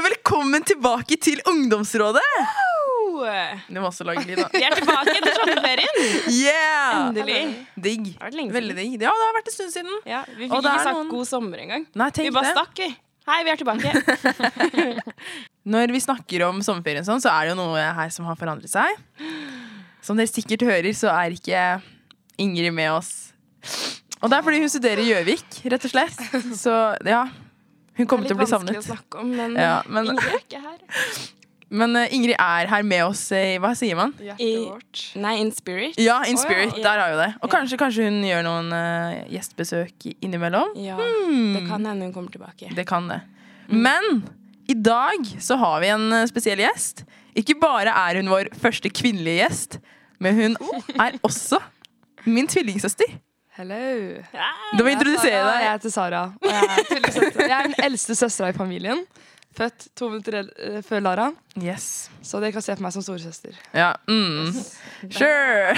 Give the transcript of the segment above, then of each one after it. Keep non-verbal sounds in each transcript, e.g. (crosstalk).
og velkommen tilbake til Ungdomsrådet! Du må også lage lyd, da. Vi er tilbake etter sommerferien. Yeah! Endelig. Digg. Det Veldig digg. Ja, det har vært en stund siden. Ja, vi fikk det ikke sagt noen- god sommer engang. Vi bare det. stakk, vi. Hei, vi er tilbake. (laughs) Når vi snakker om sommerferien sånn, så er det jo noe her som har forandret seg. Som dere sikkert hører, så er ikke Ingrid med oss. Og det er fordi hun studerer i Gjøvik, rett og slett. Så ja, hun kommer til å bli Litt vanskelig å snakke om, men, Ja, men- Ingrid er ikke her. (laughs) Men uh, Ingrid er her med oss i Hva sier man? I, Hjertet vårt. nei, In Spirit. Ja, In Spirit. Oh. Ja. Der har vi det. Og Ja. kanskje, kanskje hun gjør noen uh, gjestebesøk innimellom. Ja, Hmm. det kan hende hun kommer tilbake. Det kan det. Men i dag så har vi en uh, spesiell gjest. Ikke bare er hun vår første kvinnelige gjest, men hun (laughs) er også min tvillingsøster. Hello. Du må er introdusere deg. Jeg heter Sara. Og jeg, er tvillingsøster. jeg er den eldste søstera i familien. Født to minutter eh, før Lara. Yes. Så dere kan se på meg som storesøster. Ja. Mm. Sure.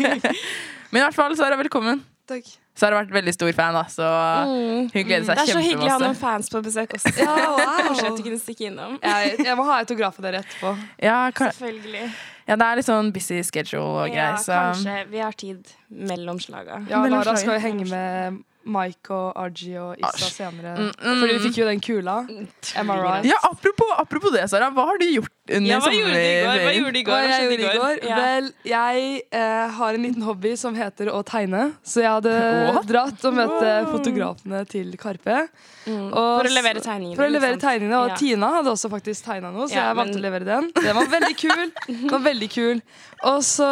(laughs) men i hvert fall, Sara, velkommen. Takk. Sara har vært veldig stor fan, da, så Mm. hun gleder Det er så hyggelig å ha noen fans på besøk også. Ja, wow. Kanskje at du kunne stikke innom. Jeg, jeg må ha autograf av dere etterpå. Ja, Selvfølgelig. Ja, det er litt sånn busy schedule og Ja, greier, så kanskje vi har tid mellom slaga. Ja, Lara skal jo henge med Mike og Arji og Issa Asj. senere. Mm, mm. Fordi vi fikk jo den kula. Am I right? Ja, apropos, apropos det, Sara. Hva har du gjort under Ja, hva gjorde de i går? Hva gjorde de i går? Hva skjedde i går? Ja. Vel, jeg eh, har en liten hobby som heter å tegne. Så jeg hadde What? dratt og møtt wow. fotografene til Karpe. Mm. For å levere tegningene. For å levere liksom. tegningene, og Ja. Tina hadde også faktisk tegna noe, så Ja, jeg valgte men- å levere den. Den var veldig kul. Den var veldig kul Og så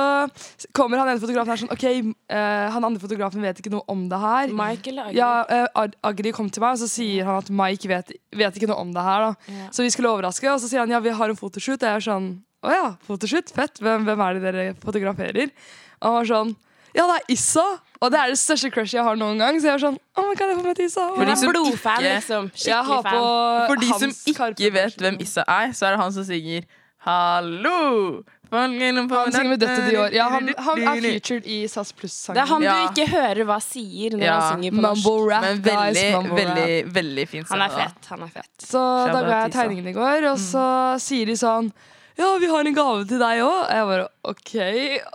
kommer han ene fotografen her sånn OK, eh, han andre fotografen vet ikke noe om det her. Mike eller Agri? Ja, eh, Agri kom til meg, og så sier han at Mike vet, vet ikke noe om det her. da. Så vi skulle overraske, og så sier han ja, vi har en fotoshoot. Og jeg er sånn å ja, fotoshoot? Fett. Hvem, hvem er det dere fotograferer? Og han var sånn ja, det er Issa! Og det er det største crushet jeg har noen gang. Så jeg var sånn, å, men kan jeg få møte Issa? For de som blodfan, ikke- liksom. jeg har Skikkelig på fan. For de som ikke vet hvem Issa er, så er det han som synger Hallo! Han synger med Døtte Dior. Ja, han, han er featured i SAS Pluss-sangen. Det er han Ja. du ikke hører hva sier når Ja. han synger på norsk. Mumble rap, Men guys. veldig, Mumble rap. veldig, veldig fin Han er fett. han er fett Så da ga jeg tegningen i går, og så sier de sånn ja, vi har en gave til deg òg. Jeg bare OK.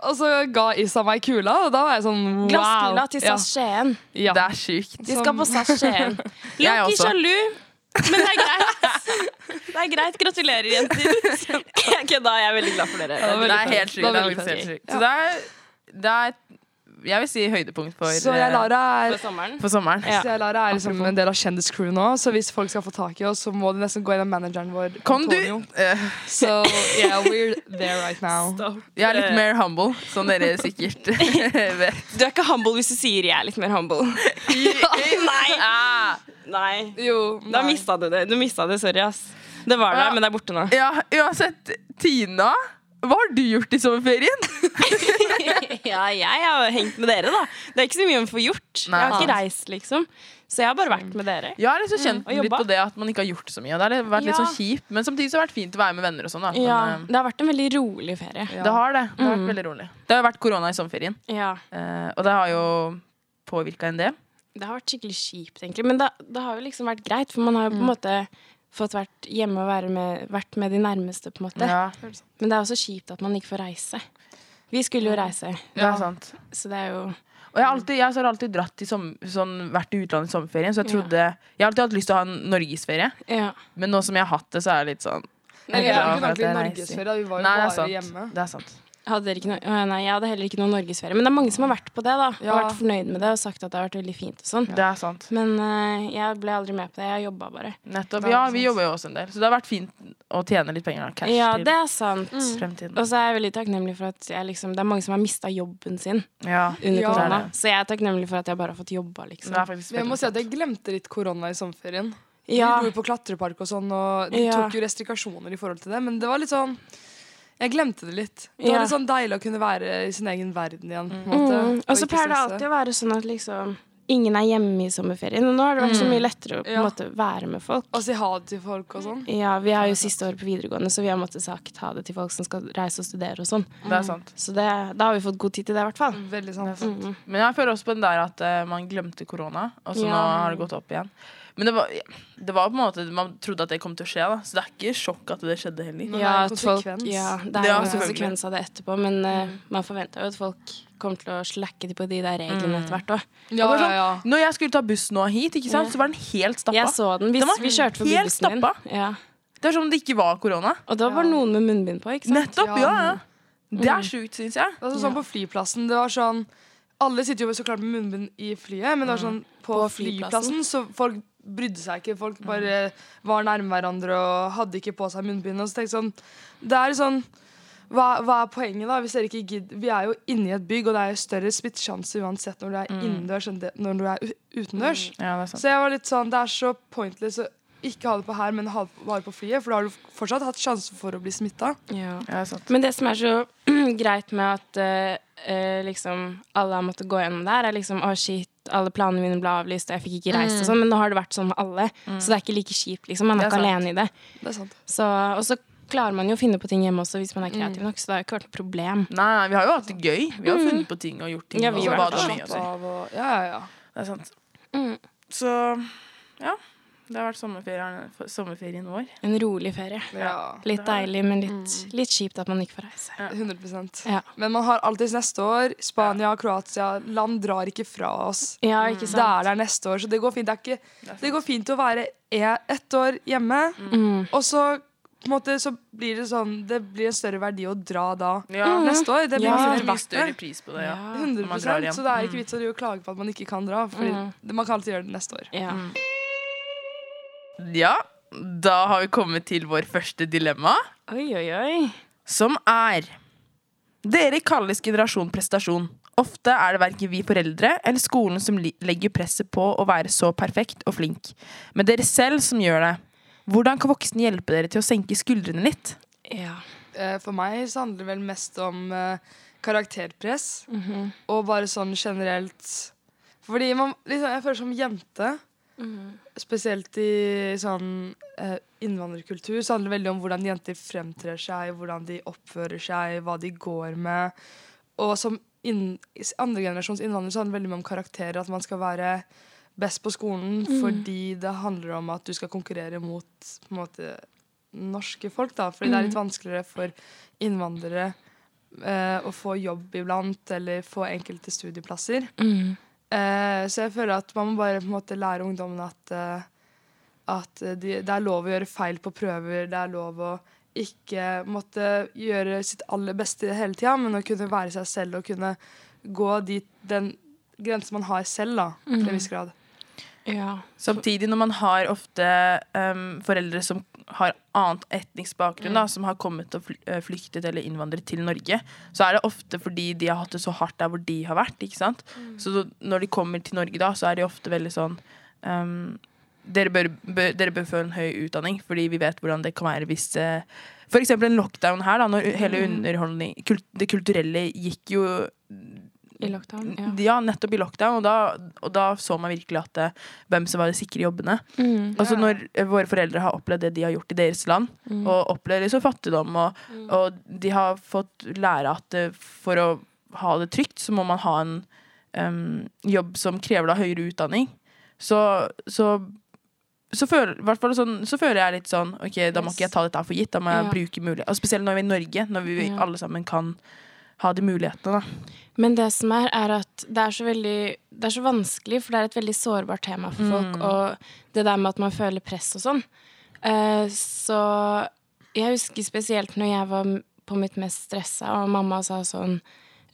Og så ga Issa meg kula, og da var jeg sånn wow. Glasskula til SAS Skien. Ja. Det er sjukt. De skal på SAS Skien. (laughs) Er ikke sjalu, men det er greit. Det er greit. Gratulerer, jenter. (laughs) Jeg kødda. Jeg er veldig glad for dere. Det er helt sjukt. Det er helt sjukt. Så det er, det er Jeg vil si høydepunkt for, Så jeg, Lara, For er, sommeren. for sommeren. Ja. så jeg, Lara er liksom en del av kjendiscrewet nå, så hvis folk skal få tak i oss, så må de nesten gå gjennom manageren vår. Kom du Antonio. (laughs) Eh, Så yeah, we're there right now. Jeg er litt mer humble, som dere sikkert (laughs) vet. Du er ikke humble hvis du sier jeg er litt mer humble. Nei. Ah, Nei. Jo, Da nei. mista du det. Du mista det, sorry, ass. Det var Ja. der, men det er borte nå. ja, uansett, Tina, hva har du gjort i sommerferien? (laughs) Ja, jeg har hengt med dere, da. Det er ikke så mye å få gjort. Nei, jeg har ikke reist, liksom. Så jeg har bare vært med dere. Jeg har liksom kjent mm, litt på det at man ikke har gjort så mye. Og det har vært litt Ja. sånn kjipt Men samtidig så har det vært fint å være med venner og sånn. da. Men, Ja, eh, det har vært en veldig rolig ferie. Ja. Det har det. Det har vært Mm. veldig rolig. Det har vært korona i sommerferien, Ja. eh, og det har jo påvirka en del. Det har vært skikkelig kjipt, egentlig. Men det, det har jo liksom vært greit, for man har jo på en måte fått vært hjemme og være med, vært med de nærmeste, på en måte. Ja, Men det er også kjipt at man ikke får reise. Vi skulle jo reise, det er sant. så det er jo Og jeg har alltid, jeg har alltid dratt i som, sånn, vært i utlandet i sommerferien, så jeg trodde Jeg har alltid hatt lyst til å ha en norgesferie, Ja. men nå som jeg har hatt det, så er det litt sånn Nei, vi glad ikke ordentlig norgesferie. da. Vi var jo Nei, bare hjemme. Det er sant. Hadde dere ikke noe, nei, jeg hadde heller ikke noe norgesferie. Men det er mange som har vært på det, da. Og Ja. vært fornøyd med det og sagt at det har vært veldig fint og sånn. Det er sant. Men eh, jeg ble aldri med på det. Jeg jobba bare. Nettopp. Ja, vi jobber jo også en del, så det har vært fint å tjene litt penger. Da. Cash Ja, til det er sant. fremtiden. Og så er jeg veldig takknemlig for at jeg liksom, det er mange som har mista jobben sin Ja, under Ja. korona. Det er det. Så jeg er takknemlig for at jeg bare har fått jobba, liksom. det er faktisk Men jeg må si at jeg glemte litt korona i sommerferien. Ja. Vi dro jo på klatrepark og sånn, og de Ja. tok jo restrikasjoner i forhold til det, men det var litt sånn Jeg glemte det litt. Det Ja. var litt sånn deilig å kunne være i sin egen verden igjen. Måte, Mm. Og så pleier det alltid å være sånn at liksom ingen er hjemme i sommerferien. Og nå har det vært så mye lettere å på Ja. måte, være med folk. Og si ha det til folk og sånn. Ja, Vi er jo siste år på videregående, så vi har måttet sagt ha det til folk som skal reise og studere og sånn. Det er sant. Så det, da har vi fått god tid til det, i hvert fall. Veldig sant. Mm. Men jeg føler også på den der at uh, man glemte korona, og så nå har det gått opp igjen. Men det var, det var på en måte Man trodde at det kom til å skje, da. Så det er ikke sjokk at det skjedde heller. Men det er Ja, folk, ja, det er Ja, jo en konsekvens av det etterpå, men uh, man forventa jo at folk kommer til å slakke på de der reglene etter hvert òg. Ja, Og ja, ja. Når jeg skulle ta buss nå hit, ikke sant, så var den helt stappa. Jeg så den. Vi, Den vi kjørte forbi helt bussen din. stappa. Ja. Det er som om det ikke var korona. Og da var Ja. noen med munnbind på, ikke sant? Nettopp! Ja. Ja, ja. Det er sjukt, syns jeg. Det var sånn på flyplassen. Det var sånn Alle sitter jo så klart med munnbind i flyet, men det var sånn på, På flyplassen, flyplassen. så folk brydde seg ikke. Folk bare var nærme hverandre og hadde ikke på seg munnbind. Og så tenkte sånn Det er sånn hva, hva er poenget, da? Hvis dere ikke gidder Vi er jo inne i et bygg, og det er jo større smittesjanse uansett når du er innendørs enn det, når du er utendørs. utendørs. Ja, er. Så jeg var litt sånn Det er så pointless å ikke ha det på her, men ha det bare på flyet, for da har du fortsatt hatt sjanse for å bli smitta. Ja. Ja. Men det som er så (clears throat) greit med at eh, eh, liksom alle har måttet gå gjennom der, er liksom å shit, alle planene mine ble avlyst, og jeg fikk ikke reist og sånn, men nå har det vært sånn med alle. Så det er ikke like kjipt, liksom. Man er er ikke sant. alene i det. Det er sant. Så, og så klarer man jo å finne på ting hjemme også hvis man er kreativ nok, så det har ikke vært noe problem. Nei, nei, vi har jo hatt det gøy. Vi har funnet på ting og gjort ting. Ja, vi og. Slapp og sånn. av og Ja, ja, ja. Det er sant. Mm. Så ja. Det har vært sommerferien, sommerferien vår. En rolig ferie. ja. Litt deilig, men litt, litt kjipt at man ikke får reise. 100 Ja, Men man har alltid neste år. Spania, Kroatia. Land drar ikke fra oss. ja ikke Det er der neste år, så det går fint. Det, er ikke, det går fint å være e- ett år hjemme, Mm. og så på en måte så blir det sånn Det blir en større verdi å dra da Ja. neste år. Det blir Ja, mye større pris på det, ja. Ja. 100 når man drar hjem. Så det er ikke vits å klage på at man ikke kan dra. Fordi mm. man kan alltid gjøre det neste år. Ja. Ja, da har vi kommet til vår første dilemma, Oi, oi, oi. som er Dere kalles generasjon prestasjon. Ofte er det verken vi foreldre eller skolen som legger presset på å være så perfekt og flink, men dere selv som gjør det. Hvordan kan voksne hjelpe dere til å senke skuldrene litt? Ja. Eh, For meg så handler det vel mest om karakterpress, karakterpress. -hmm. Og bare sånn generelt Fordi man, liksom, jeg føler som jente, Mhm. spesielt i sånn eh, innvandrerkultur, så handler det veldig om hvordan jenter fremtrer seg, hvordan de oppfører seg, hva de går med. Og som andregenerasjons innvandrer så handler det veldig mye om karakterer. At man skal være best på skolen fordi det handler om at du skal konkurrere mot på en måte, norske folk. da, Fordi det er litt vanskeligere for innvandrere eh, å få jobb iblant, eller få enkelte studieplasser. Mm. Eh, så jeg føler at man må bare på en måte lære ungdommen at, eh, at de, det er lov å gjøre feil på prøver. Det er lov å ikke måtte gjøre sitt aller beste hele tida, men å kunne være seg selv og kunne gå dit den grensen man har selv, da, til en viss grad. Ja. Samtidig når man har ofte um, foreldre som har annet etnisk bakgrunn, da, som har kommet og eh, flyktet eller innvandret til Norge, så er det ofte fordi de har hatt det så hardt der hvor de har vært. ikke sant? Så når de kommer til Norge da, så er de ofte veldig sånn um, dere, bør, bør, dere bør få en høy utdanning, fordi vi vet hvordan det kan være hvis eh, For eksempel en lockdown her, da, når hele kult, Det kulturelle gikk jo I lockdown. Ja. ja, nettopp i lockdown, og da, og da så man virkelig at det, hvem som var de sikre jobbene. Mm. Altså Ja. Når eh, våre foreldre har opplevd det de har gjort i deres land, Mm. og opplever liksom fattigdom, og, og de har fått lære at eh, for å ha det trygt, så må man ha en um, jobb som krever da høyere utdanning. Så, så så føler, sånn, så føler jeg litt sånn Ok, da må ikke jeg ta dette for gitt. Da må jeg Ja. bruke mulighet Og spesielt når vi er i Norge, når vi Ja. alle sammen kan ha de mulighetene. da Men det som er, er at det er så veldig Det er så vanskelig, for det er et veldig sårbart tema for folk. Og det der med at man føler press og sånn. Uh, så jeg husker spesielt når jeg var på mitt mest stressa, og mamma sa sånn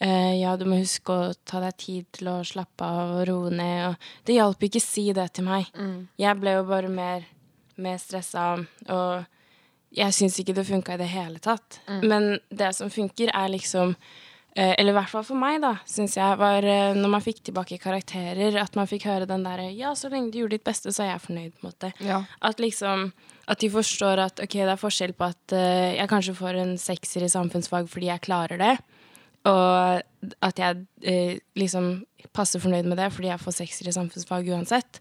uh, Ja, du må huske å ta deg tid til å slappe av og roe ned. Og det hjalp ikke å si det til meg. Jeg ble jo bare mer, mer stressa, og jeg syns ikke det funka i det hele tatt. Men det som funker, er liksom eh, Eller i hvert fall for meg, da, syns jeg var eh, når man fikk tilbake karakterer, at man fikk høre den derre Ja, så lenge du gjorde ditt beste, så er jeg fornøyd, på en måte. Ja. At liksom At de forstår at ok, det er forskjell på at eh, jeg kanskje får en sekser i samfunnsfag fordi jeg klarer det, Og at jeg eh, liksom passer fornøyd med det fordi jeg får sekser i samfunnsfag uansett.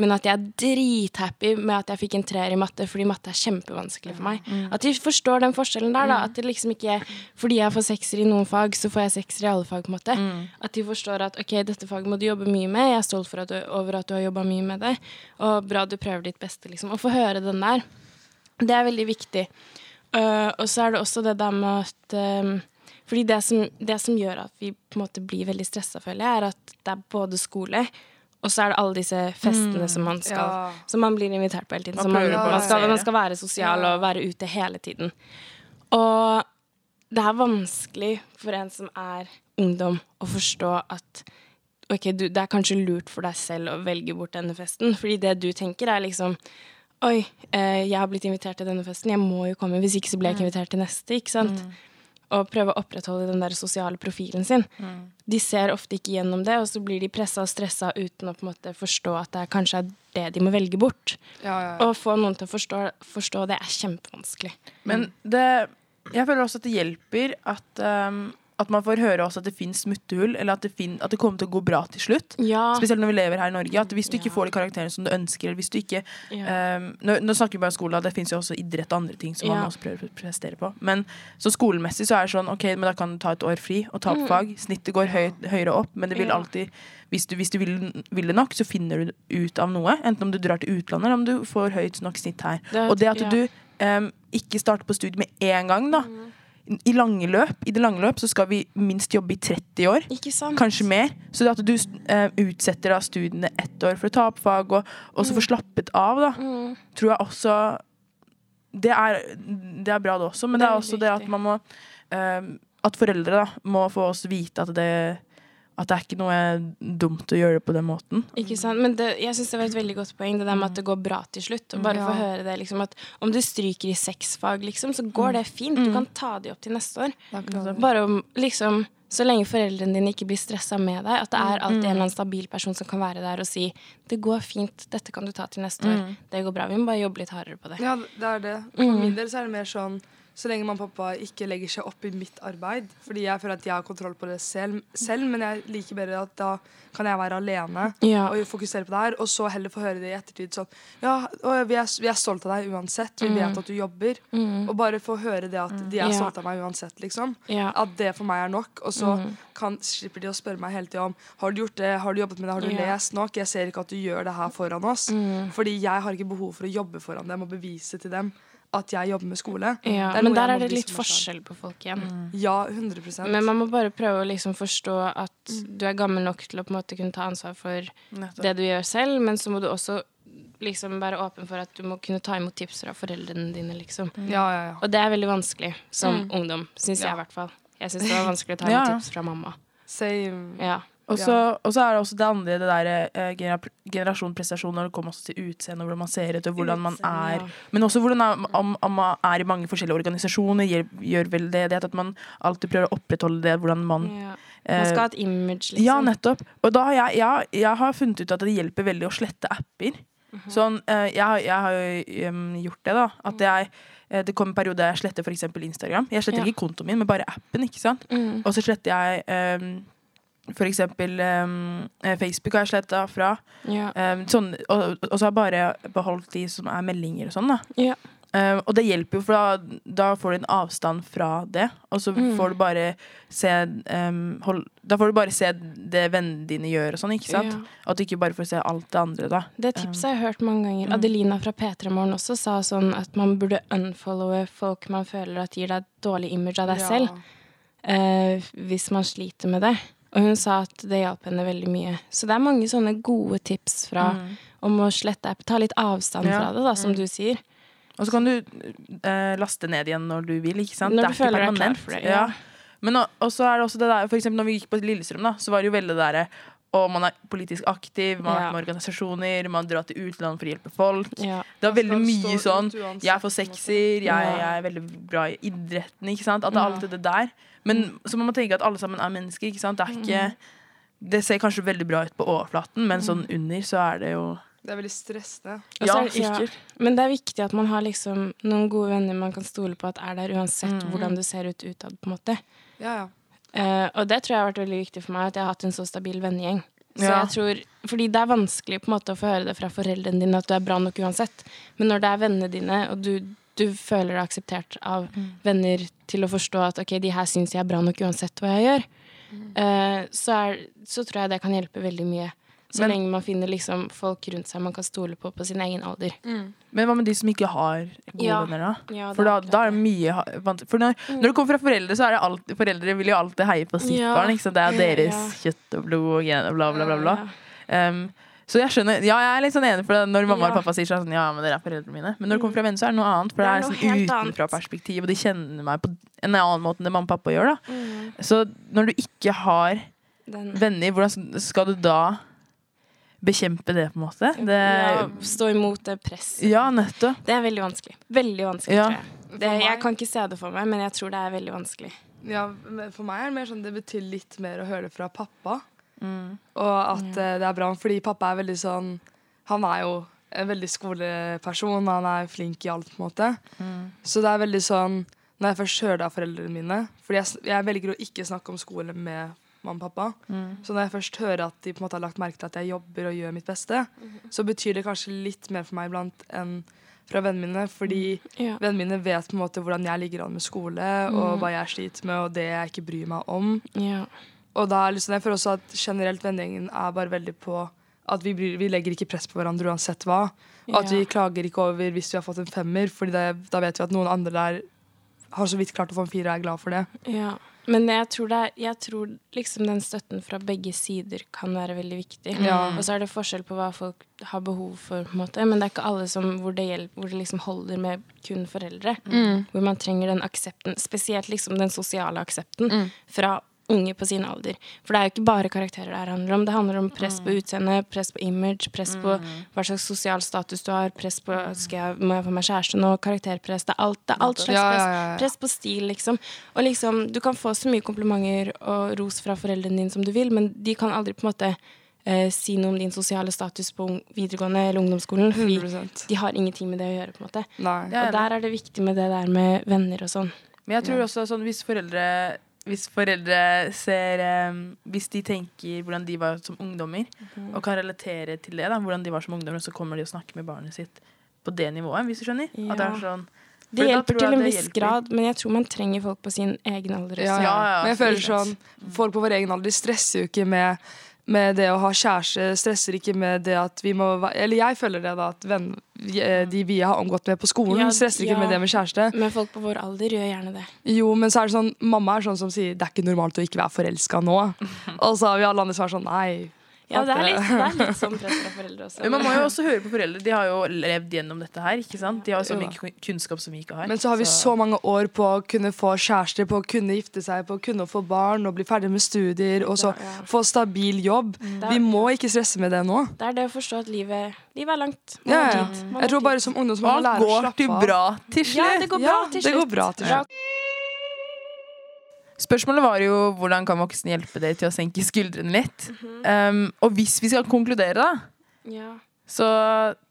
Men at jeg er drithappy med at jeg fikk en treer i matte, fordi matte er kjempevanskelig for meg. At de forstår den forskjellen der, da. At det liksom ikke fordi jeg får sekser i noen fag, så får jeg sekser i alle fag, på en måte. At de forstår at ok, dette faget må du jobbe mye med, jeg er stolt at du, over at du har jobba mye med det, og bra du prøver ditt beste, liksom. Å få høre den der, det er veldig viktig. Uh, og så er det også det der med at um, fordi det som, det som gjør at vi på en måte blir veldig stressa, føler jeg, er at det er både skole, og så er det alle disse festene som man skal Ja. Som man blir invitert på hele tiden. Man man, man, skal, man skal være sosial og være ute hele tiden. Og det er vanskelig for en som er ungdom, å forstå at ok, du, det er kanskje lurt for deg selv å velge bort denne festen. Fordi det du tenker, er liksom Oi, eh, jeg har blitt invitert til denne festen, jeg må jo komme. Hvis ikke så blir jeg ikke invitert til neste. ikke sant? Og prøve å opprettholde den der sosiale profilen sin. De ser ofte ikke gjennom det, og så blir de pressa og stressa uten å på en måte forstå at det kanskje er det de må velge bort. Ja, ja, ja. Å få noen til å forstå, forstå det er kjempevanskelig. Men det, jeg føler også at det hjelper at, um, at man får høre også at det finnes smutthull, eller at det, fin, at det kommer til å gå bra til slutt. Ja. Spesielt når vi lever her i Norge. At Hvis du ikke får de karakterene som du ønsker, eller hvis du ikke Ja. um, nå, nå snakker vi bare om skole, det fins jo også idrett og andre ting som man også prøver å prestere på. Men så skolemessig så er det sånn OK, men da kan du ta et år fri og ta opp fag. Snittet går høy, høyere opp, men det vil Mm. Alltid hvis du, hvis du vil, vil det nok, så finner du ut av noe. Enten om du drar til utlandet, eller om du får høyt nok snitt her. Det og det at du um, ikke starter på studiet med en gang, da. Mm. I, lange løp, I det lange løp så skal vi minst jobbe i 30 år. Kanskje mer. Så det at du uh, utsetter da studiene ett år for å ta opp fag, og også få slappet av, da, Mm. tror jeg også det er, det er bra, det også. Men det Det er også også det at man må uh, At foreldre da må få oss vite at det At det er ikke noe dumt å gjøre det på den måten. Ikke sant? Men det, jeg syns det var et veldig godt poeng, det der med at det går bra til slutt. Og bare Ja. få høre det, liksom, at om du stryker i sexfag, liksom, så går det fint. Du kan ta de opp til neste år. Bare om, liksom så lenge foreldrene dine ikke blir stressa med deg, at det er alltid en eller annen stabil person som kan være der og si 'Det går fint, dette kan du ta til neste år. Det går bra. Vi må bare jobbe litt hardere på det'. Ja, det er det. For min del så er det mer sånn så lenge mamma og pappa ikke legger seg opp i mitt arbeid. Fordi jeg føler at jeg har kontroll på det selv, selv men jeg liker bedre at da kan jeg være alene Ja. og fokusere på det her. Og så heller få høre det i ettertid sånn Ja, vi er, vi er stolt av deg uansett. Vi vet at du jobber. Og bare få høre det at de er Mm. Ja. stolte av meg uansett, liksom. Ja. At det for meg er nok. Og så Mm. kan, slipper de å spørre meg hele tida om Har du gjort det, har du jobbet med det, har du lest nok? Jeg ser ikke at du gjør det her foran oss. Mm. Fordi jeg har ikke behov for å jobbe foran dem og bevise til dem at jeg jobber med skole. Ja, men der er det litt forskjell på folk igjen. Ja, 100% Men man må bare prøve å liksom forstå at du er gammel nok til å på en måte kunne ta ansvar for det du gjør selv, men så må du også liksom være åpen for at du må kunne ta imot tips fra foreldrene dine, liksom. Ja, ja, ja. Og det er veldig vanskelig som ungdom, syns Ja. jeg i hvert fall. Jeg syns det var vanskelig å ta Ja. imot tips fra mamma. Same. Ja. Og så er det også det andre, det der eh, genera generasjon prestasjon når det kommer også til utseende, hvordan man ser ut, og hvordan man er. Men også hvordan er- om, om man er i mange forskjellige organisasjoner, gjør, gjør vel det, det at man alltid prøver å opprettholde det, hvordan man ja. Man eh, skal ha et image, liksom. Ja, nettopp. Og da har jeg, jeg, jeg har funnet ut at det hjelper veldig å slette apper. Mhm. Sånn, eh, jeg, har- jeg har jo um, gjort det, da. At jeg, eh, det kom en periode jeg sletter f.eks. Instagram. Jeg sletter Ja. ikke kontoen min, men bare appen. ikke sant? Mm. Og så sletter jeg um, for eksempel um, Facebook har jeg sletta fra. Ja. Um, sånn, og, og så har jeg bare beholdt de som er meldinger og sånn. da Ja. Um, og det hjelper jo, for da, da får du en avstand fra det. Og så Mm. får du bare se hold, Da får du bare se det vennene dine gjør og sånn, ikke sant? Ja. At du ikke bare får se alt det andre, da. Det tipset har jeg hørt mange ganger. Adelina fra P3 Morgen også sa sånn at man burde unfollowe folk man føler at gir deg et dårlig image av deg selv, Uh, hvis man sliter med det. Og hun sa at det hjalp henne veldig mye. Så det er mange sånne gode tips fra om å slette app. Ta litt avstand Ja. fra det, da, som du sier. Og så kan du eh, laste ned igjen når du vil, ikke sant? Når det du føler ikke deg klar for det, Ja. ja. Men og, og så er det også det der, for eksempel når vi gikk på Lillestrøm, da, så var det jo veldig det derre og man er politisk aktiv, man har Ja. vært med organisasjoner, man drar til utlandet for å hjelpe folk. Ja. Det var veldig mye sånn Jeg får sekser, jeg, jeg er veldig bra i idretten, ikke sant? At det er alltid det der. Men så må man tenke at alle sammen er mennesker, ikke sant? Det er ikke Det ser kanskje veldig bra ut på overflaten, men sånn under så er det jo Det er veldig stressende. Ja, det- ja. Men det er viktig at man har liksom noen gode venner man kan stole på at er der uansett hvordan du ser ut utad, på en måte. Ja, ja. Uh, og det tror jeg har vært veldig viktig for meg, at jeg har hatt en så stabil vennegjeng. Så Ja. jeg tror, fordi det er vanskelig på en måte å få høre det fra foreldrene dine at du er bra nok uansett. Men når det er vennene dine, og du, du føler deg akseptert av venner til å forstå at ok, de her syns jeg er bra nok uansett hva jeg gjør, eh, så, er, så tror jeg det kan hjelpe veldig mye. Så Men- lenge man finner liksom folk rundt seg man kan stole på på sin egen alder. Men hva med de som ikke har gode Ja. venner, da? Ja, For da, da er det mye For når, når det kommer fra foreldre, så er det alt, Foreldre vil jo alltid heie på sitt Ja. barn. Ikke sant? Det er deres ja. kjøtt og blod og gen og bla, bla, bla. bla. Ja. Um, så jeg skjønner, ja, jeg er litt sånn enig for det når mamma og pappa sier sånn Ja, men dere er foreldrene mine. Men når det kommer fra venner, så er det noe annet. For det, Det er er sånn utenfra-perspektiv, og de kjenner meg på en annen måte enn det mamma og pappa gjør. da Mm. Så når du ikke har Den, venner, hvordan skal du da bekjempe det, på en måte? Det, ja, stå imot det presset. ja, nettopp. Det er veldig vanskelig. Veldig vanskelig, Ja. tror jeg. Det, jeg kan ikke se det for meg, men jeg tror det er veldig vanskelig. Ja, for meg er det mer sånn det betyr litt mer å høre det fra pappa. Mm. Og at eh, det er bra, fordi pappa er veldig sånn Han er jo en veldig skoleperson, han er flink i alt, på en måte. Mm. Så det er veldig sånn Når jeg først hører det av foreldrene mine Fordi jeg, jeg velger å ikke snakke om skole med mamma og pappa. Mm. Så når jeg først hører at de på en måte har lagt merke til at jeg jobber og gjør mitt beste, så betyr det kanskje litt mer for meg iblant enn fra vennene mine. Fordi Ja. vennene mine vet på en måte hvordan jeg ligger an med skole, og hva jeg sliter med, og det jeg ikke bryr meg om. Ja. Og da er liksom, jeg føler også at generelt vennegjengen er bare veldig på at vi, bryr, vi legger ikke press på hverandre uansett hva. Og at Ja. vi klager ikke over hvis vi har fått en femmer, Fordi da vet vi at noen andre der har så vidt klart å få en firer og er glad for det. Ja. Men jeg tror, det er, jeg tror liksom den støtten fra begge sider kan være veldig viktig. Ja. Og så er det forskjell på hva folk har behov for, på en måte. men det er ikke alle som, hvor, det hjelper, hvor det liksom holder med kun foreldre. Hvor man trenger den aksepten, spesielt liksom den sosiale aksepten fra unge på sin alder. For det er jo ikke bare karakterer det handler om. Det handler om press på utseende, press på image, press på hva slags sosial status du har, press på skal jeg, må jeg få meg kjæreste nå, karakterpress. Det er alt, det er alt slags press. Press på stil, liksom. Og liksom, du kan få så mye komplimenter og ros fra foreldrene dine som du vil, men de kan aldri på en måte eh, si noe om din sosiale status på videregående eller ungdomsskolen, fordi 100 de har ingenting med det å gjøre, på en måte. Nei. Og der er det viktig med det der med venner og sånn. Men jeg tror også sånn hvis foreldre hvis foreldre ser um, Hvis de tenker hvordan de var som ungdommer, og kan relatere til det, da, hvordan de var som ungdommer, så kommer de og snakker med barnet sitt på det nivået, hvis du skjønner? At det er sånn Det hjelper til en viss hjelper. grad, men jeg tror man trenger folk på sin egen alder. Ja, ja. Ja, ja, Men jeg føler sånn Folk på vår egen alder stresser jo ikke med, med det å ha kjæreste. Stresser ikke med det at vi må Eller jeg føler det, da. At venn, eh, de vi har omgått med på skolen, Ja, stresser ikke ja. med det med kjæreste. Men folk på vår alder gjør gjerne det. Jo, men så er det sånn Mamma er sånn som sier det er ikke normalt å ikke være forelska nå. (laughs) Og så har vi alle andre som er sånn nei. Ja, det er litt, det er litt sånn (laughs) press fra foreldre også. Men man må jo også høre på foreldre. De har jo levd gjennom dette her. ikke sant? De har jo så mye kunnskap som vi ikke har. Men så har vi så mange år på å kunne få kjæreste, på å kunne gifte seg, på å kunne få barn og bli ferdig med studier, og så Ja, ja. få stabil jobb. Er, Vi må ikke stresse med det nå. det er det å forstå at livet, livet er langt. Man Ja, ja. Jeg tror bare som ungdom så må man alt lære å går til bra til slutt. Ja, det går bra til slutt. Spørsmålet var jo hvordan kan voksne hjelpe dere til å senke skuldrene litt. Mhm. um, og hvis vi skal konkludere, da, Ja. så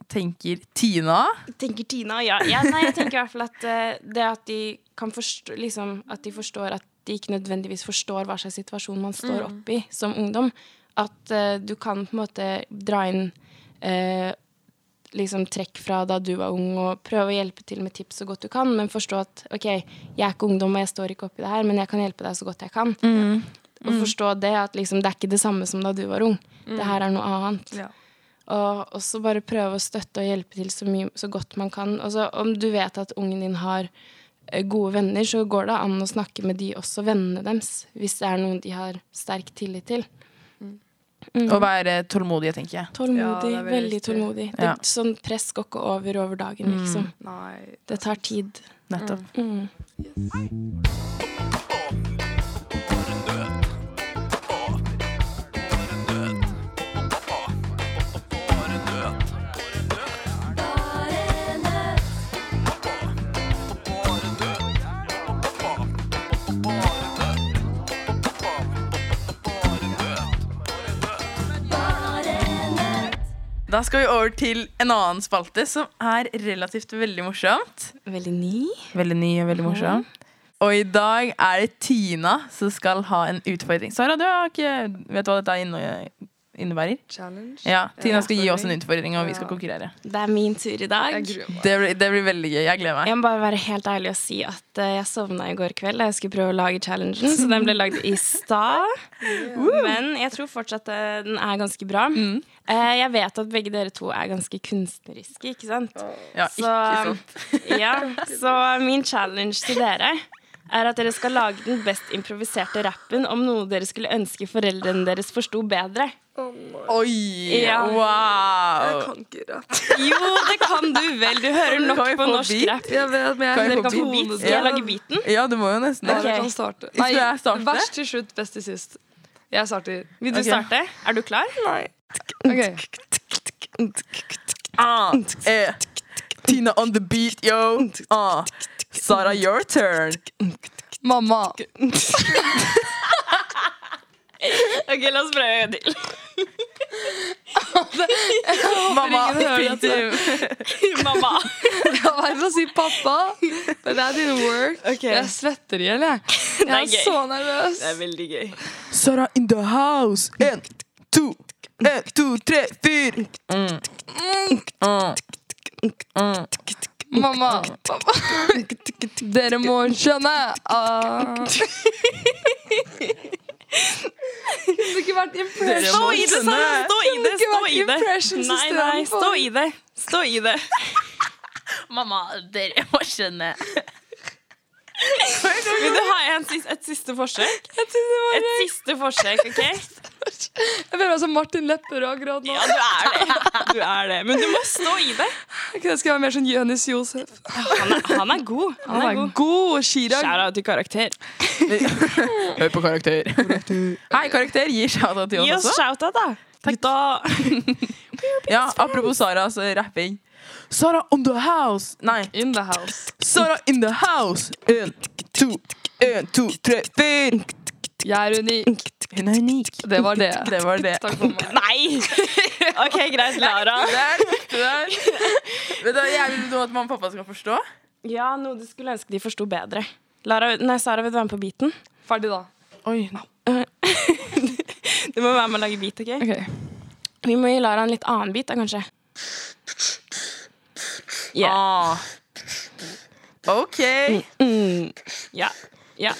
tenker Tina Tenker Tina, ja. ja nei, jeg tenker i hvert fall at uh, det at de kan forstå liksom, At de forstår at de ikke nødvendigvis forstår hva slags situasjon man står Mm. oppe i som ungdom. At uh, du kan på en måte dra inn eh, liksom trekk fra da du var ung, og prøve å hjelpe til med tips så godt du kan, men forstå at OK, jeg er ikke ungdom, og jeg står ikke oppi det her, men jeg kan hjelpe deg så godt jeg kan. Og forstå det at liksom, det er ikke det samme som da du var ung. Det her er noe annet. Ja. Og også bare prøve å støtte og hjelpe til så, mye, så godt man kan. Også, om du vet at ungen din har eh, gode venner, så går det an å snakke med de også, vennene deres, hvis det er noen de har sterk tillit til. Å være tålmodige, tenker jeg. Tålmodig, Ja, er veldig veldig tålmodig. Det, Ja. Sånn press går ikke over over dagen, liksom. Nei. Det tar tid. Nettopp. Mm. Da skal vi over til en annen spalte som er relativt veldig morsomt. Veldig ny. Veldig ny og veldig morsom. Og i dag er det Tina som skal ha en utfordring. Sara, du ikke, vet du hva dette inne- innebærer? Challenge. Ja, Tina skal gi oss en Utfordring. og vi skal konkurrere. Det er min tur i dag. Det blir, det blir veldig gøy. Jeg gleder meg. Jeg må bare være helt ærlig og si at eh, jeg sovna i går kveld da jeg skulle prøve å lage challengen, så den ble lagd i stad. (laughs) Men jeg tror fortsatt eh, den er ganske bra. Mm. Eh, jeg vet at begge dere to er ganske kunstneriske, ikke sant? Ja, Så, ikke sant. (laughs) ja, så min challenge til dere er at dere skal lage den best improviserte rappen om noe dere skulle ønske foreldrene deres forsto bedre. Oi! Ja. Wow! kan ikke rapp. Jo, det kan du vel! Du hører nok Kan på norsk beat? rapp. Jeg vet, men jeg Kan jeg Dere få kan beat? beat. Skal jeg lage beaten? Ja, du må jo nesten Dere det. Ok. kan starte. Skal jeg starte? Verst til slutt, best til sist. Jeg starter. Vil du okay. starte? Er du klar? Nei. Okay. Ah, eh. Tina on the beat, yo. Ah. Sara, your turn. Mamma. Ok, La oss prøve en gang til. Mamma, dette. (laughs) Mamma. Jeg har vært å si pappa, but that didn't work. Okay. Jeg svetter i hjel, jeg. (laughs) Jeg er er så nervøs. Det er veldig gøy. Sara in the house. En, to, en, to, tre, fyr. Mamma. Mm. Mm. Mamma. Pappa. Dere må skjønne. Ah. (laughs) Kunne ikke vært impression. Stå i det, Sara! Stå i det! Stå i det! Nei, nei, stå i det. Stå i det. Mamma, dere må skjønne. Vil du ha en, et siste forsøk? Et siste forsøk, OK? Jeg føler meg som Martin Lepperød akkurat nå. Ja, du er det. (laughs) Du er det. Men du må stå i det. Jeg skal være mer sånn Jonis Josef. Han er, han er god. Han Han er er god. god. Chirag. Shout-out til karakter. (laughs) Hør på karakter. Hei, karakter. Gi shout-out til oss også. også. shout-out, da. Gutta. (laughs) Ja, apropos Sara, så rapping. Sara on the house. Nei. In the house. Sara in the house. En, to, en, to, tre, fire. Jeg er unik. Hun er unik. (laughs) Det var det. (laughs) Det var det. Takk for meg. (laughs) Nei! OK, greit, Lara. Der, der. Vet du, hva, jeg vil at mamma og pappa skal forstå. Ja, noe du skulle ønske de forsto bedre. Lara, nei, Sara, vil du være med på beaten? Ferdig, da. Oi. Du må være med og lage beat, OK? Ok. Vi må gi Lara en litt annen beat, da, kanskje. Yeah. Ah. OK. Mm. Ja. Ja.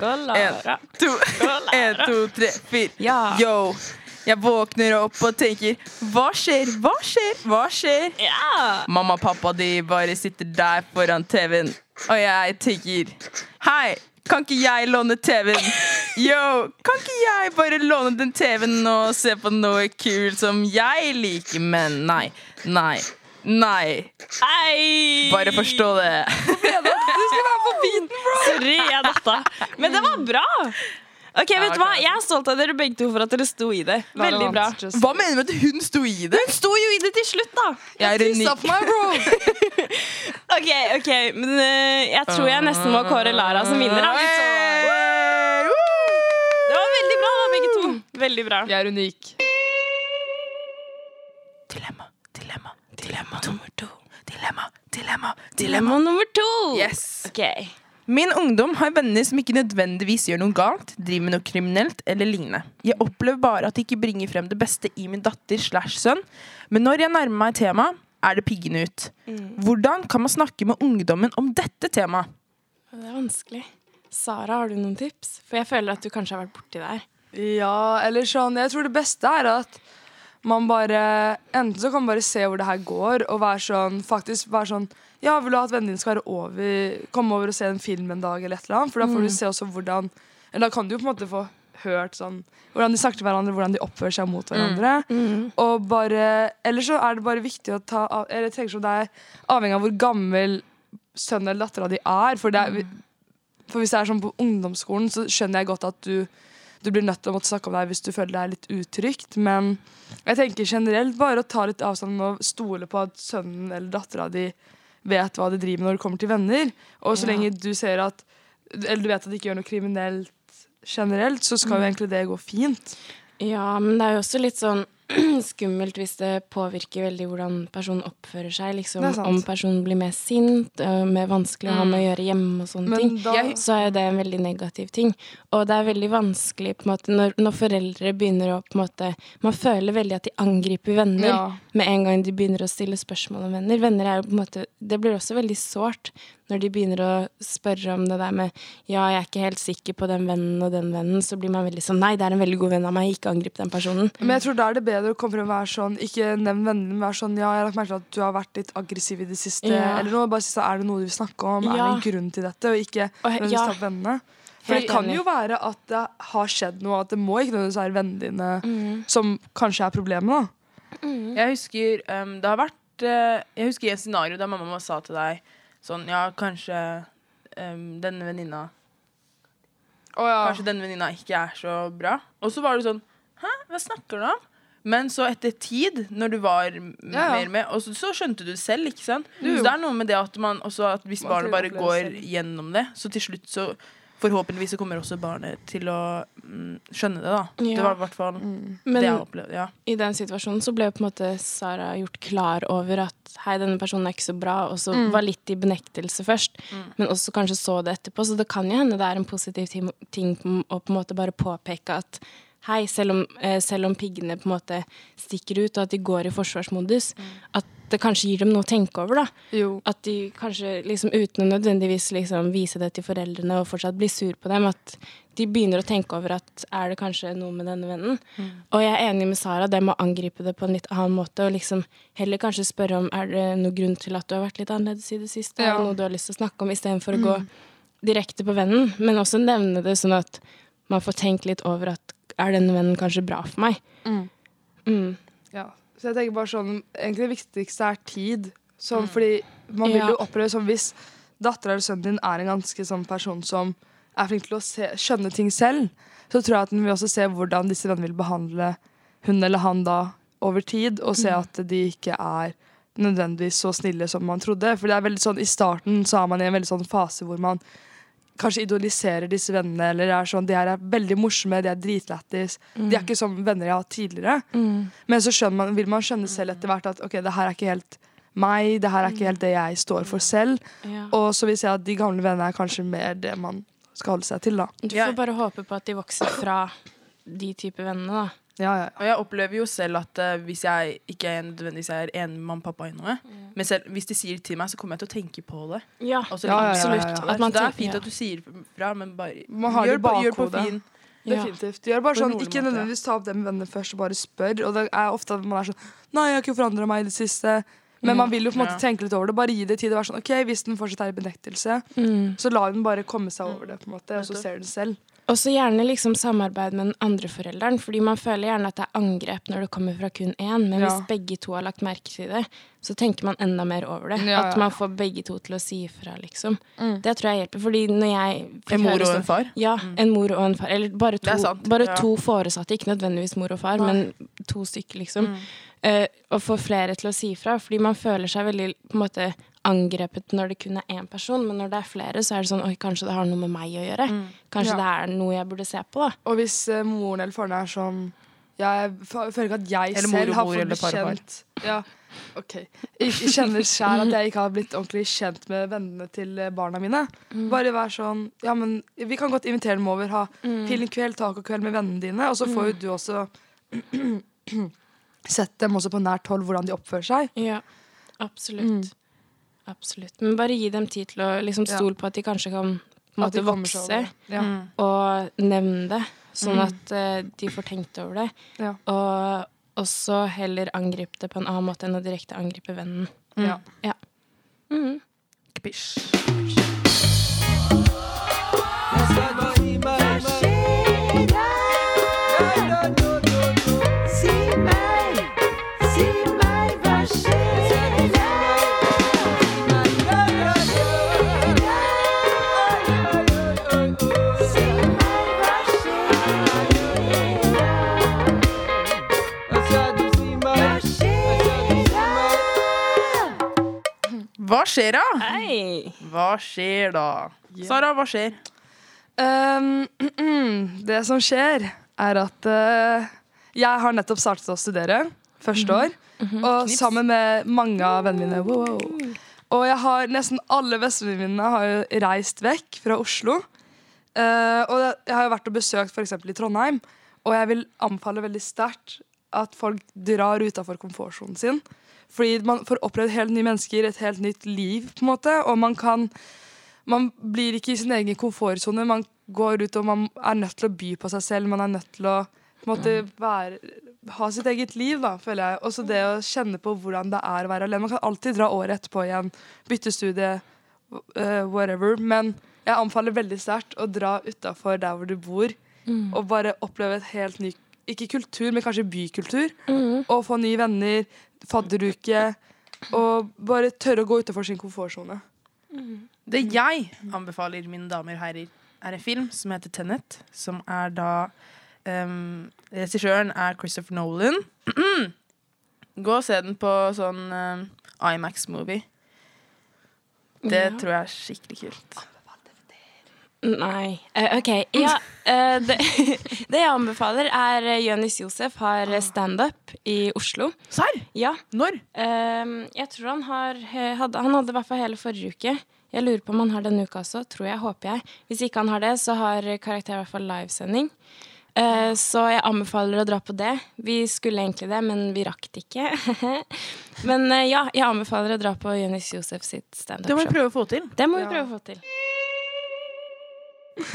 Gå, Lara. To, Gå, (laughs) en, to, tre, fire. Ja. Yo. Jeg våkner opp og tenker Hva skjer? Hva skjer? Hva skjer? Ja. Mamma og pappa de bare sitter der foran TV-en, og jeg tenker Hei, kan ikke jeg låne TV-en? Yo, kan ikke jeg bare låne den TV-en og se på noe kult som jeg liker? Men nei, nei, nei. Ei. Bare forstå det. (laughs) Du skal være på beaten, bro! Sorry, jeg datta. Men det var bra. Ok, vet du hva? Jeg er stolt av dere begge to for at dere sto i det. Veldig bra. Hva mener du med at hun sto i det? Hun sto jo i det til slutt, da. Jeg er Tissa unik. på meg, bro! (laughs) Ok, ok, men uh, jeg tror jeg nesten må kåre Lara som vinner. Da. Det var veldig bra, da, begge to. Veldig bra. Jeg er unik. Dilemma, nummer to. Dilemma, dilemma, dilemma. Dilemma nummer to. Yes. Okay. Min ungdom har venner som ikke nødvendigvis gjør noe galt, driver med noe kriminelt eller lignende. Jeg opplever bare at de ikke bringer frem det beste i min datter slash sønn, men når jeg nærmer meg temaet, er det piggende ut. Hvordan kan man snakke med ungdommen om dette temaet? Det er vanskelig. Sara, har du noen tips? For jeg føler at du kanskje har vært borti det her. Ja, eller sånn Jeg tror det beste er at man bare Enten så kan man bare se hvor det her går, og være sånn Faktisk være sånn Ja, vil du at vennene dine skal være over Komme over og se en film en dag, eller et eller annet? For da får du se også hvordan Eller da kan du jo på en måte få hørt sånn hvordan de snakker til hverandre, hvordan de oppfører seg mot hverandre. Og bare Eller så er det bare viktig å ta av Eller jeg tenker sånn det er avhengig av hvor gammel sønnen eller dattera di er. For, det er, for hvis det er sånn på ungdomsskolen, så skjønner jeg godt at du du blir nødt til å måtte snakke om deg hvis du føler deg litt utrygt. Men jeg tenker generelt bare å ta litt avstand og stole på at sønnen eller dattera di vet hva de driver med når det kommer til venner. Og så Ja. lenge du ser at Eller du vet at de ikke gjør noe kriminelt generelt, så skal jo egentlig det gå fint. Ja, men det er jo også litt sånn (clears throat) skummelt hvis det påvirker veldig hvordan personen oppfører seg. Liksom, om personen blir mer sint, mer vanskelig å ha med å gjøre hjemme og sånne Men ting. da Så er det en veldig negativ ting. Og det er veldig vanskelig måte, når, når foreldre begynner å måte Man føler veldig at de angriper venner Ja. med en gang de begynner å stille spørsmål om venner. Venner er jo på en måte Det blir også veldig sårt når de begynner å spørre om det der med Ja, jeg er ikke helt sikker på den vennen og den vennen. Så blir man veldig sånn Nei, det er en veldig god venn av meg. Ikke angrip den personen. Men jeg tror da er det bedre å komme frem og være sånn Ikke nevn vennene, men være sånn Ja, jeg har lagt merke til at du har vært litt aggressiv i det siste. Ja. Eller noe. Bare si så Er det noe du vil snakke om? Er det en grunn til dette? Og ikke nødvendigvis ja. ta vennene. For det kan jo være at det har skjedd noe, at det må ikke nødvendigvis være vennene dine Mm. som kanskje er problemet. da Jeg husker um, det har vært uh, Jeg husker i et scenario der mamma sa til deg sånn Ja, kanskje um, denne venninna oh, ja. Kanskje denne venninna ikke er så bra. Og så var du sånn Hæ, hva snakker du om? Men så etter tid, når du var Ja, mer med, og så, så skjønte du det selv. ikke sant? Jo. Så det er noe med det at man også at hvis barnet bare går gjennom det, så til slutt så Forhåpentligvis kommer også barnet til å mm, skjønne det, da. Det var i hvert fall Mm. det jeg opplevde. Ja. i den situasjonen så ble på en måte Sara gjort klar over at hei, denne personen er ikke så bra, og så Mm. var litt i benektelse først, men også kanskje så det etterpå. Så det kan jo hende det er en positiv ting, ting å på en måte bare påpeke at hei, selv om, eh, selv om piggene på en måte stikker ut, og at de går i forsvarsmodus, at det kanskje gir dem noe å tenke over, da. Jo. At de kanskje liksom uten å nødvendigvis liksom vise det til foreldrene og fortsatt bli sur på dem, at de begynner å tenke over at er det kanskje noe med denne vennen? Og jeg er enig med Sara, det med å angripe det på en litt annen måte, og liksom heller kanskje spørre om er det noen grunn til at du har vært litt annerledes i det siste, Ja. noe du har lyst til å snakke om, istedenfor å gå direkte på vennen, men også nevne det sånn at man får tenkt litt over at er denne vennen kanskje bra for meg? Mm. Mm. Ja. Så jeg tenker bare sånn Egentlig det viktigste er tid. Sånn, Fordi man vil Ja. jo oppleve sånn hvis dattera eller sønnen din er en ganske sånn person som er flink til å se, skjønne ting selv, så tror jeg at den vil også se hvordan disse vennene vil behandle hun eller han da over tid, og se at de ikke er nødvendigvis så snille som man trodde. For det er veldig sånn I starten så er man i en veldig sånn fase hvor man kanskje idoliserer disse vennene. Eller er sånn, De her er veldig morsomme, de er dritlættis. De er ikke som venner jeg har hatt tidligere. Mm. Men så man, vil man skjønne selv etter hvert at ok, det her er ikke helt meg, det her er ikke helt det jeg står for selv. Ja. Og så vil jeg si at de gamle vennene er kanskje mer det man skal holde seg til, da. Du får bare håpe på at de vokser fra de type vennene, da. Ja, ja, Og jeg opplever jo selv at uh, hvis jeg ikke er nødvendigvis er enig med mamma og pappa i noe, men selv, hvis de sier det til meg, så kommer jeg til å tenke på det. Ja, Og Ja, ja, ja, absolutt. ja, ja. At At man det er fint ja. at du sier fra, men bare Man har det gjør, på, gjør på fin. Definitivt. Gjør bare sånn, Ikke nødvendigvis ta opp det med vennene først, og bare spør. Og det er ofte at man er sånn Nei, jeg har ikke forandra meg i det siste. Men man vil jo på en måte tenke litt over det. Bare gi det tid. og være sånn, ok, Hvis den fortsatt er i benektelse, Mm. så la den bare komme seg over det, på en måte, og så ser den selv. Og så gjerne liksom samarbeid med den andre forelderen, fordi man føler gjerne at det er angrep når det kommer fra kun én, men Ja. hvis begge to har lagt merke til det, så tenker man enda mer over det. Ja, At man får begge to til å si ifra, liksom. Mm. Det tror jeg hjelper, fordi når jeg En mor og en far. Ja, en mor og en far. Eller bare to, bare ja. to foresatte, ikke nødvendigvis mor og far, Nei. men to stykker, liksom. Mm. Uh, og få flere til å si ifra, fordi man føler seg veldig på en måte angrepet når det kun er én person, men når det er flere, så er det sånn Oi, kanskje det har noe med meg å gjøre? Mm. Kanskje Ja. det er noe jeg burde se på, da. Og hvis uh, moren eller faren er sånn Jeg føler ikke at jeg Eller selv mor, har fått kjent Ja, ok Jeg kjenner selv at jeg ikke har blitt ordentlig kjent med vennene til eh, barna mine. Bare vær sånn Ja, men vi kan godt invitere dem over. Ha filmkveld, tacokveld med vennene dine. Og så får jo du også (clears throat) sett dem også på nært hold hvordan de oppfører seg. Ja, absolutt. Absolutt. Men bare gi dem tid til å liksom Ja. stole på at de kanskje kan At de måte vokse. Ja. Mm. og nevne det, sånn at uh, de får tenkt over det. Ja. Og også heller angripe det på en annen måte enn å direkte angripe vennen. Ja. Ja. Kpish Kpisj. Skjer da? Hei! Hva skjer da? Sara, hva skjer? Um, (clears throat) det som skjer, er at uh, Jeg har nettopp startet å studere. Første år. Og sammen med mange av vennene mine. Wow, wow. Og jeg har nesten alle bestevenninnene mine har jo reist vekk fra Oslo. Uh, og jeg har jo vært og besøkt f.eks. i Trondheim. Og jeg vil anbefale veldig sterkt at folk drar utafor komfortsonen sin. Fordi man får opplevd helt nye mennesker, et helt nytt liv, på en måte. Og man kan Man blir ikke i sin egen komfortsone. Man går ut og man er nødt til å by på seg selv. Man er nødt til å måte, være, ha sitt eget liv, da, føler jeg. Også det å kjenne på hvordan det er å være alene. Man kan alltid dra året etterpå igjen, bytte studie, uh, whatever. Men jeg anbefaler veldig sterkt å dra utafor der hvor du bor, og bare oppleve et helt ny Ikke kultur, men kanskje bykultur. Og få nye venner, fadderuke. Og bare tørre å gå utenfor sin komfortsone. Det jeg anbefaler, mine damer og herrer, er en film som heter Tenet. Som er da um, Regissøren er Christopher Nolan. (clears throat) Gå og se den på sånn um, Imax-movie. Det Ja. tror jeg er skikkelig kult. Nei. Uh, OK. Ja, uh, det, (laughs) det jeg anbefaler, er uh, Jonis Josef har eh, standup i Oslo. Serr? Ja. Når? Uh, jeg tror han har eh, hadde, Han hadde i hvert fall hele forrige uke. Jeg lurer på om han har denne uka også. Tror jeg, håper jeg. Hvis ikke han har det, så har Karakter i hvert fall livesending. Uh, så jeg anbefaler å dra på det. Vi skulle egentlig det, men vi rakk det ikke. (laughs) men uh, ja, jeg anbefaler å dra på Jonis Josef sitt Det må vi standup-show. prøve å få til. Det må vi prøve å få til.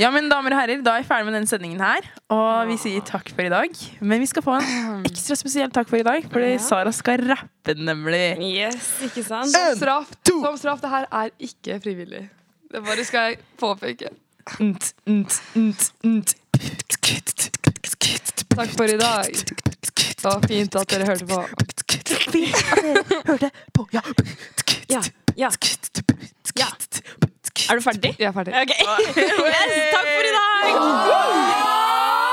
Ja, men damer og herrer, Da er jeg ferdig med denne sendingen her. Og vi sier takk for i dag. Men vi skal få en (clears throat) ekstra spesiell takk for i dag, fordi Ja. Sara skal rappe, nemlig. Yes, ikke sant? Som straff, som straff, det her er ikke frivillig. Det bare skal jeg påpeke. Takk for i dag. Det var fint at dere hørte på. Fint at dere hørte på. Ja. Ja, ja. Ja. Er du ferdig? Jeg er ferdig. Okay. (laughs) Yes, takk for i dag!